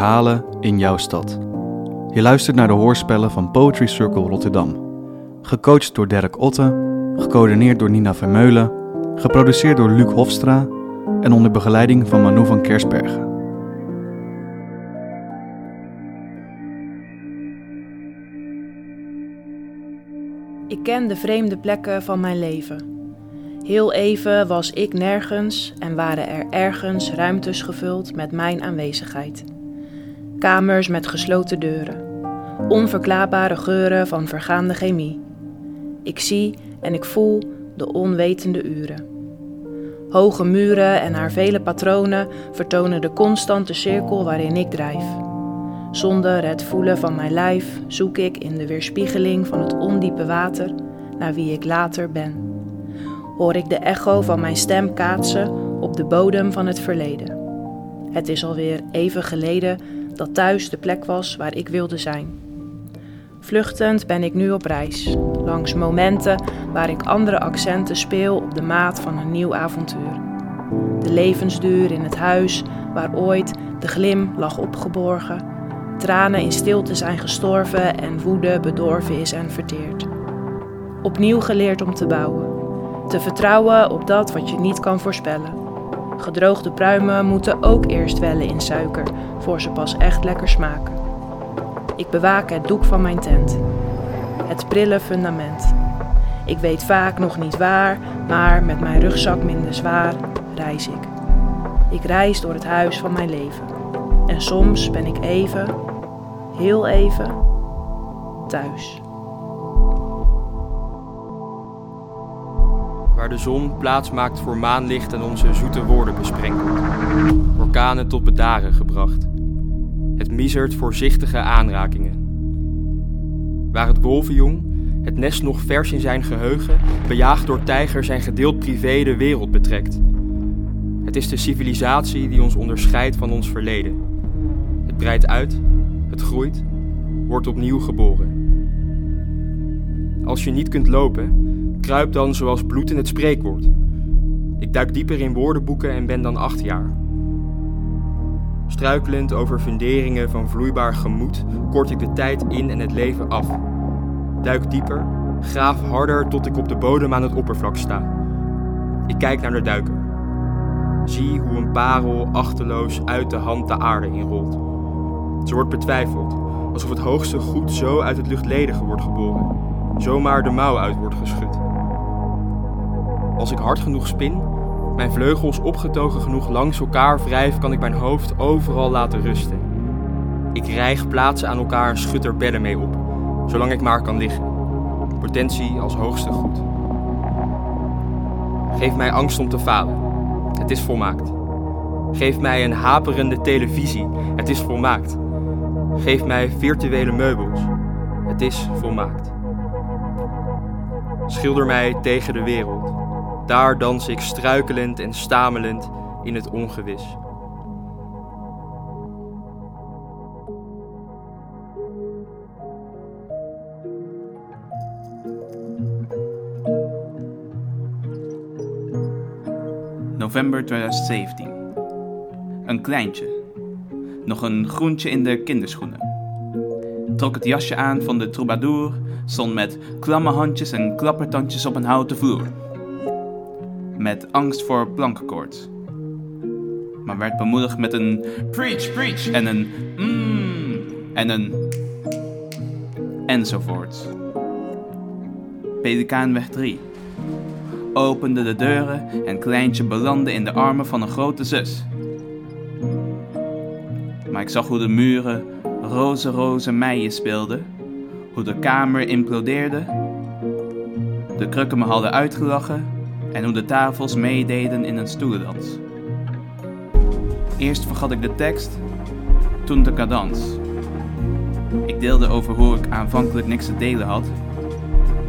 verhalen in jouw stad. Je luistert naar de hoorspellen van Poetry Circle Rotterdam. Gecoacht door Dirk Otte, gecoördineerd door Nina Vermeulen, geproduceerd door Luc Hofstra en onder begeleiding van Manu van Kersbergen. Ik ken de vreemde plekken van mijn leven. Heel even was ik nergens en waren er ergens ruimtes gevuld met mijn aanwezigheid. Kamers met gesloten deuren. Onverklaarbare geuren van vergaande chemie. Ik zie en ik voel de onwetende uren. Hoge muren en haar vele patronen vertonen de constante cirkel waarin ik drijf. Zonder het voelen van mijn lijf zoek ik in de weerspiegeling van het ondiepe water naar wie ik later ben hoor ik de echo van mijn stem kaatsen op de bodem van het verleden. Het is alweer even geleden dat thuis de plek was waar ik wilde zijn. Vluchtend ben ik nu op reis, langs momenten waar ik andere accenten speel op de maat van een nieuw avontuur. De levensduur in het huis waar ooit de glim lag opgeborgen, tranen in stilte zijn gestorven en woede bedorven is en verteerd. Opnieuw geleerd om te bouwen te vertrouwen op dat wat je niet kan voorspellen. Gedroogde pruimen moeten ook eerst wellen in suiker, voor ze pas echt lekker smaken. Ik bewaak het doek van mijn tent. Het prille fundament. Ik weet vaak nog niet waar, maar met mijn rugzak minder zwaar reis ik. Ik reis door het huis van mijn leven. En soms ben ik even, heel even, thuis. De zon plaats maakt voor maanlicht en onze zoete woorden besprenkelt. Orkanen tot bedaren gebracht. Het misert voorzichtige aanrakingen. Waar het wolvenjong, het nest nog vers in zijn geheugen, bejaagd door tijgers en gedeeld privé de wereld betrekt. Het is de civilisatie die ons onderscheidt van ons verleden. Het breidt uit, het groeit, wordt opnieuw geboren. Als je niet kunt lopen, Kruip dan zoals bloed in het spreekwoord. Ik duik dieper in woordenboeken en ben dan acht jaar. Struikelend over funderingen van vloeibaar gemoed kort ik de tijd in en het leven af. Duik dieper, graaf harder tot ik op de bodem aan het oppervlak sta. Ik kijk naar de duiker. Zie hoe een parel achterloos uit de hand de aarde inrolt. Ze wordt betwijfeld, alsof het hoogste goed zo uit het luchtledige wordt geboren, zomaar de mouw uit wordt geschud. Als ik hard genoeg spin, mijn vleugels opgetogen genoeg langs elkaar wrijf, kan ik mijn hoofd overal laten rusten. Ik rijg plaatsen aan elkaar en schud er bedden mee op, zolang ik maar kan liggen. Potentie als hoogste goed. Geef mij angst om te falen. Het is volmaakt. Geef mij een haperende televisie. Het is volmaakt. Geef mij virtuele meubels. Het is volmaakt. Schilder mij tegen de wereld. Daar dans ik struikelend en stamelend in het ongewis. November 2017. Een kleintje. Nog een groentje in de kinderschoenen. Trok het jasje aan van de troubadour, stond met klamme handjes en klappertandjes op een houten vloer met angst voor plankenkoorts. Maar werd bemoedigd met een preach, preach en een mmm en een enzovoort. Pelikaanweg 3 opende de deuren en kleintje belandde in de armen van een grote zus. Maar ik zag hoe de muren roze roze meien speelden, hoe de kamer implodeerde, de krukken me hadden uitgelachen en hoe de tafels meededen in een stoelendans. Eerst vergat ik de tekst, toen de cadans. Ik deelde over hoe ik aanvankelijk niks te delen had,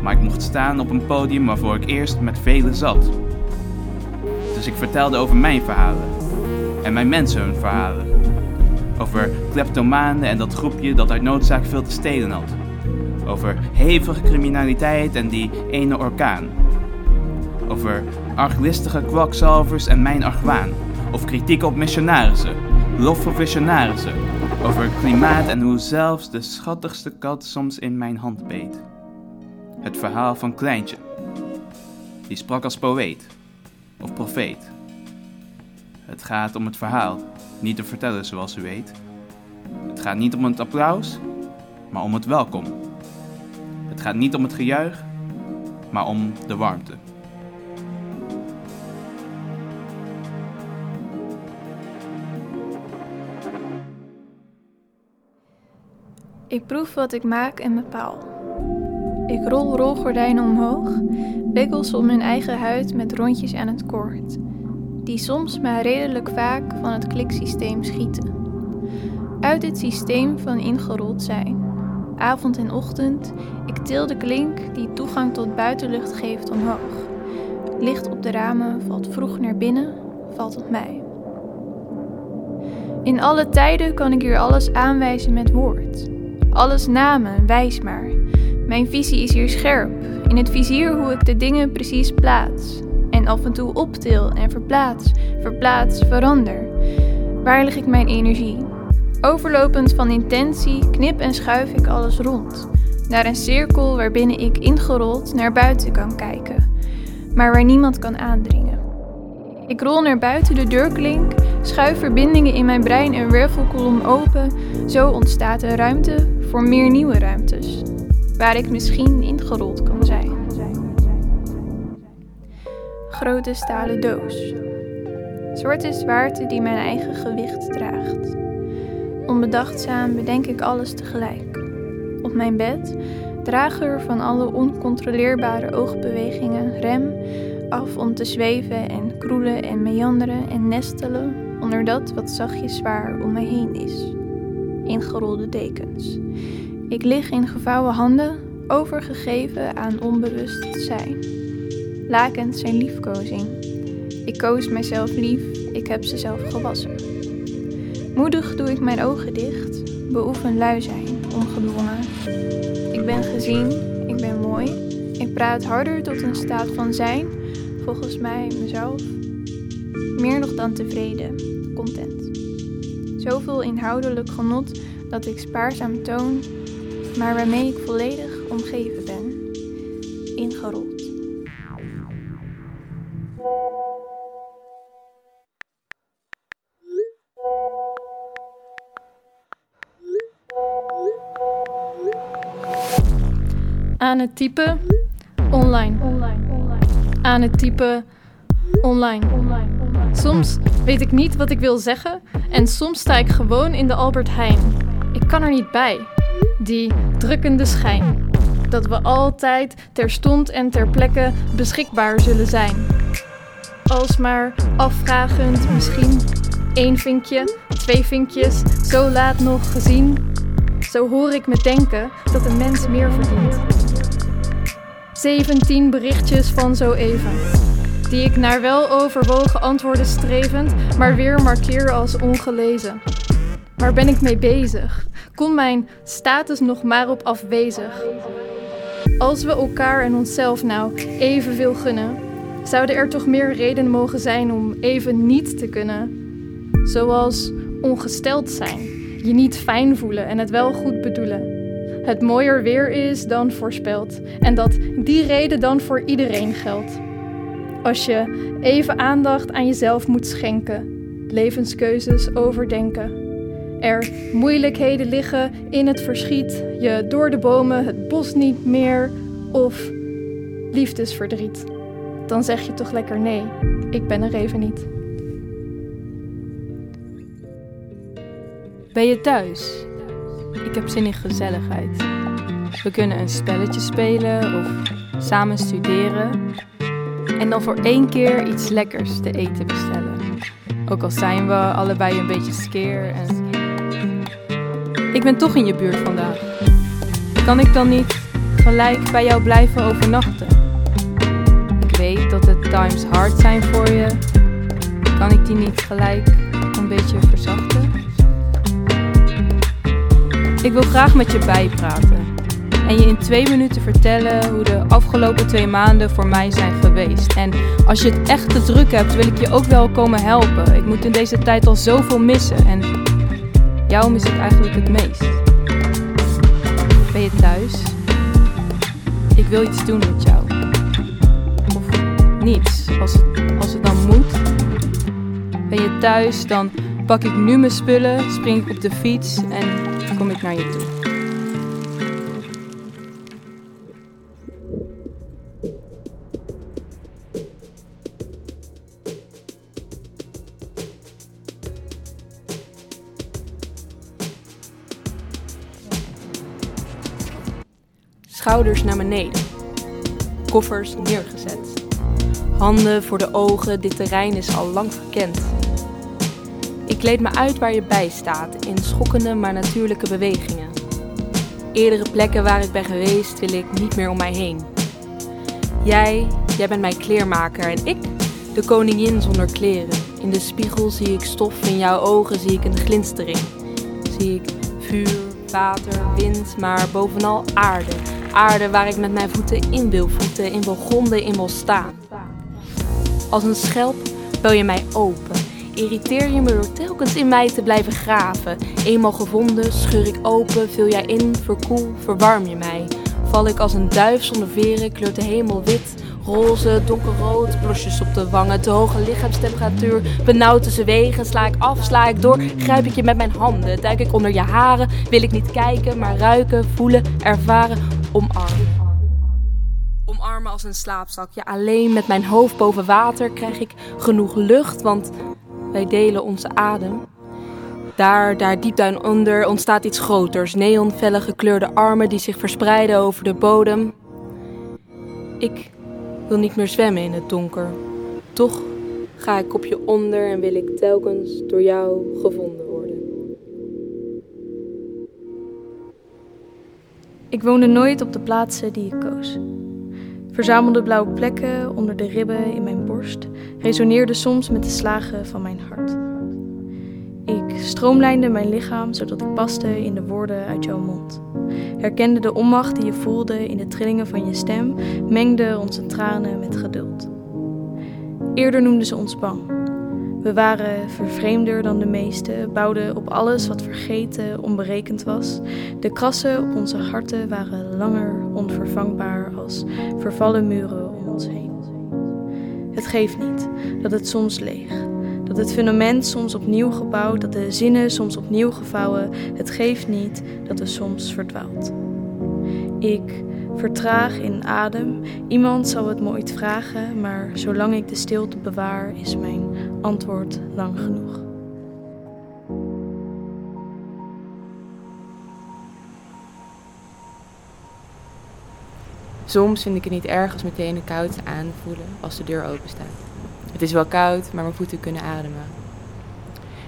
maar ik mocht staan op een podium waarvoor ik eerst met velen zat. Dus ik vertelde over mijn verhalen en mijn mensen hun verhalen. Over kleptomanen en dat groepje dat uit noodzaak veel te stelen had. Over hevige criminaliteit en die ene orkaan over arglistige kwakzalvers en mijn argwaan, of kritiek op missionarissen, lof voor visionarissen, Over klimaat en hoe zelfs de schattigste kat soms in mijn hand beet. Het verhaal van Kleintje. Die sprak als poëet of profeet. Het gaat om het verhaal, niet te vertellen zoals u weet. Het gaat niet om het applaus, maar om het welkom. Het gaat niet om het gejuich, maar om de warmte. Ik proef wat ik maak en bepaal. Ik rol rolgordijnen omhoog, wikkels om hun eigen huid met rondjes aan het koord, die soms maar redelijk vaak van het kliksysteem schieten. Uit dit systeem van ingerold zijn, avond en ochtend, ik til de klink die toegang tot buitenlucht geeft omhoog. Licht op de ramen valt vroeg naar binnen, valt op mij. In alle tijden kan ik hier alles aanwijzen met woord. Alles namen, wijs maar. Mijn visie is hier scherp, in het vizier hoe ik de dingen precies plaats. En af en toe optil en verplaats, verplaats, verander. Waar leg ik mijn energie? Overlopend van intentie knip en schuif ik alles rond. Naar een cirkel waarbinnen ik ingerold naar buiten kan kijken, maar waar niemand kan aandringen. Ik rol naar buiten de deurklink, schuif verbindingen in mijn brein een wervelkolom open. Zo ontstaat er ruimte voor meer nieuwe ruimtes, waar ik misschien ingerold kan zijn. Grote stalen doos. Zwarte zwaarte die mijn eigen gewicht draagt. Onbedachtzaam bedenk ik alles tegelijk. Op mijn bed, drager van alle oncontroleerbare oogbewegingen, rem af om te zweven en kroelen en meanderen en nestelen onder dat wat zachtjes zwaar om mij heen is. Ingerolde dekens. Ik lig in gevouwen handen, overgegeven aan onbewust zijn. Lakens zijn liefkozing. Ik koos mijzelf lief, ik heb ze zelf gewassen. Moedig doe ik mijn ogen dicht, beoefen lui zijn, ongedwongen. Ik ben gezien, ik ben mooi. Ik praat harder tot een staat van zijn, volgens mij mezelf. Meer nog dan tevreden, content. Zoveel inhoudelijk genot dat ik spaarzaam toon, maar waarmee ik volledig omgeven ben. Ingerold. Aan het typen online. Aan het typen online. Soms weet ik niet wat ik wil zeggen en soms sta ik gewoon in de Albert Heijn. Ik kan er niet bij. Die drukkende schijn. Dat we altijd terstond en ter plekke beschikbaar zullen zijn. Alsmaar afvragend misschien. één vinkje, twee vinkjes, zo laat nog gezien. Zo hoor ik me denken dat een mens meer verdient. 17 berichtjes van zo even. Die ik naar wel overwogen antwoorden strevend, maar weer markeer als ongelezen. Waar ben ik mee bezig? Kon mijn status nog maar op afwezig? Als we elkaar en onszelf nou evenveel gunnen, zouden er toch meer redenen mogen zijn om even niet te kunnen. Zoals ongesteld zijn, je niet fijn voelen en het wel goed bedoelen het mooier weer is dan voorspeld en dat die reden dan voor iedereen geldt. Als je even aandacht aan jezelf moet schenken, levenskeuzes overdenken. Er moeilijkheden liggen in het verschiet, je door de bomen het bos niet meer of liefdesverdriet. Dan zeg je toch lekker nee, ik ben er even niet. Ben je thuis? Ik heb zin in gezelligheid. We kunnen een spelletje spelen of samen studeren. En dan voor één keer iets lekkers te eten bestellen. Ook al zijn we allebei een beetje skeer en... Ik ben toch in je buurt vandaag. Kan ik dan niet gelijk bij jou blijven overnachten? Ik weet dat het times hard zijn voor je. Kan ik die niet gelijk een beetje verzachten? Ik wil graag met je bijpraten en je in twee minuten vertellen hoe de afgelopen twee maanden voor mij zijn geweest. En als je het echt te druk hebt, wil ik je ook wel komen helpen. Ik moet in deze tijd al zoveel missen en Jouw muziek eigenlijk het meest? Ben je thuis? Ik wil iets doen met jou. Of niets, als het, als het dan moet. Ben je thuis, dan pak ik nu mijn spullen, spring ik op de fiets en kom ik naar je toe. Schouders naar beneden. Koffers neergezet. Handen voor de ogen, dit terrein is al lang verkend. Ik kleed me uit waar je bij staat, in schokkende maar natuurlijke bewegingen. Eerdere plekken waar ik ben geweest wil ik niet meer om mij heen. Jij, jij bent mijn kleermaker en ik, de koningin zonder kleren. In de spiegel zie ik stof, in jouw ogen zie ik een glinstering. Zie ik vuur, water, wind, maar bovenal aarde. Aarde waar ik met mijn voeten in wil voeten, in wil gronden, in wil staan. Als een schelp bel je mij open. Irriteer je me door telkens in mij te blijven graven. Eenmaal gevonden, scheur ik open, vul jij in, verkoel, verwarm je mij. Val ik als een duif zonder veren, kleurt de hemel wit. Roze, donkerrood, blosjes op de wangen, te hoge lichaamstemperatuur. Benauwd tussen wegen, sla ik af, sla ik door. Grijp ik je met mijn handen, duik ik onder je haren. Wil ik niet kijken, maar ruiken, voelen, ervaren, omarmen. Omarmen als een slaapzak. Ja, alleen met mijn hoofd boven water krijg ik genoeg lucht, want wij delen onze adem. Daar, daar diep daaronder ontstaat iets groters. Neonfelle gekleurde armen die zich verspreiden over de bodem. Ik wil niet meer zwemmen in het donker. Toch ga ik op je onder en wil ik telkens door jou gevonden Ik woonde nooit op de plaatsen die ik koos. Verzamelde blauwe plekken onder de ribben in mijn borst resoneerden soms met de slagen van mijn hart. Ik stroomlijnde mijn lichaam zodat ik paste in de woorden uit jouw mond. Herkende de onmacht die je voelde in de trillingen van je stem, mengde onze tranen met geduld. Eerder noemden ze ons bang. We waren vervreemder dan de meesten, bouwden op alles wat vergeten, onberekend was. De krassen op onze harten waren langer onvervangbaar als vervallen muren om ons heen. Het geeft niet dat het soms leeg, dat het fundament soms opnieuw gebouwd, dat de zinnen soms opnieuw gevouwen. Het geeft niet dat het soms verdwaalt. Ik vertraag in adem. Iemand zal het me vragen, maar zolang ik de stilte bewaar, is mijn antwoord lang genoeg. Soms vind ik het niet erg als meteen de koud aanvoelen als de deur open staat. Het is wel koud, maar mijn voeten kunnen ademen.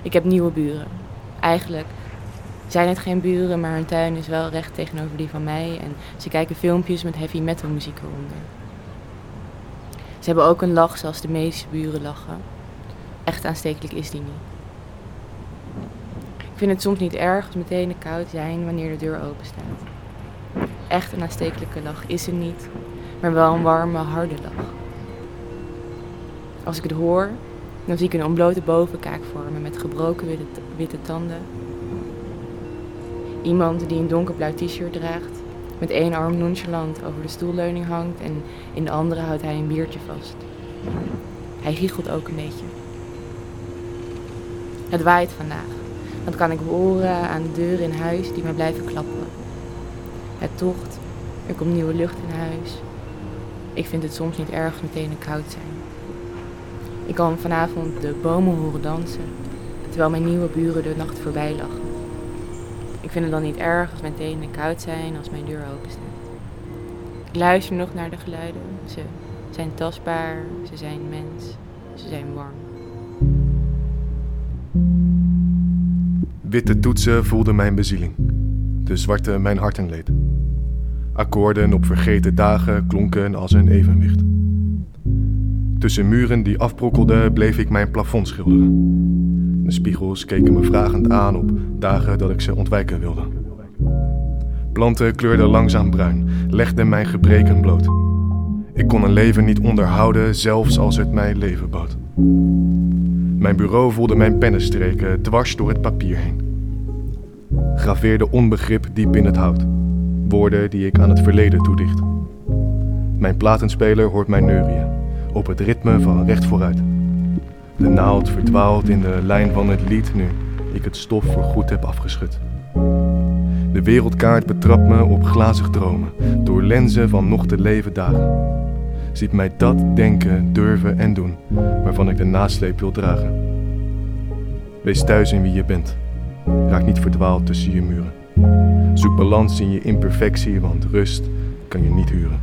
Ik heb nieuwe buren. Eigenlijk zijn het geen buren, maar hun tuin is wel recht tegenover die van mij. En ze kijken filmpjes met heavy metal muziek eronder. Ze hebben ook een lach zoals de meeste buren lachen. Echt aanstekelijk is die niet. Ik vind het soms niet erg als meteen de koud zijn wanneer de deur open staat. Echt een aanstekelijke lach is er niet, maar wel een warme, harde lach. Als ik het hoor, dan zie ik een ontblote bovenkaak vormen met gebroken witte, witte tanden. Iemand die een donkerblauw t-shirt draagt, met één arm nonchalant over de stoelleuning hangt en in de andere houdt hij een biertje vast. Hij giechelt ook een beetje. Het waait vandaag. Dat kan ik horen aan de deuren in huis die maar blijven klappen. Het tocht, er komt nieuwe lucht in huis. Ik vind het soms niet erg meteen koud zijn. Ik kan vanavond de bomen horen dansen, terwijl mijn nieuwe buren de nacht voorbij lachen. Ik vind het dan niet erg als mijn tenen koud zijn als mijn deur open staat. Ik luister nog naar de geluiden. Ze zijn tastbaar, ze zijn mens, ze zijn warm. Witte toetsen voelden mijn bezieling, de zwarte mijn hartenleed. Akkoorden op vergeten dagen klonken als een evenwicht. Tussen muren die afbrokkelden bleef ik mijn plafond schilderen. De spiegels keken me vragend aan op dagen dat ik ze ontwijken wilde. Planten kleurden langzaam bruin, legden mijn gebreken bloot. Ik kon een leven niet onderhouden, zelfs als het mij leven bood. Mijn bureau voelde mijn pennenstreken dwars door het papier heen. graveerde onbegrip diep in het hout. Woorden die ik aan het verleden toedicht. Mijn platenspeler hoort mij neurieën, op het ritme van recht vooruit. De naald verdwaalt in de lijn van het lied nu ik het stof voor goed heb afgeschud. De wereldkaart betrapt me op glazig dromen, door lenzen van nog te leven dagen. Ziet mij dat denken, durven en doen, waarvan ik de nasleep wil dragen. Wees thuis in wie je bent. Raak niet verdwaald tussen je muren. Zoek balans in je imperfectie, want rust kan je niet huren.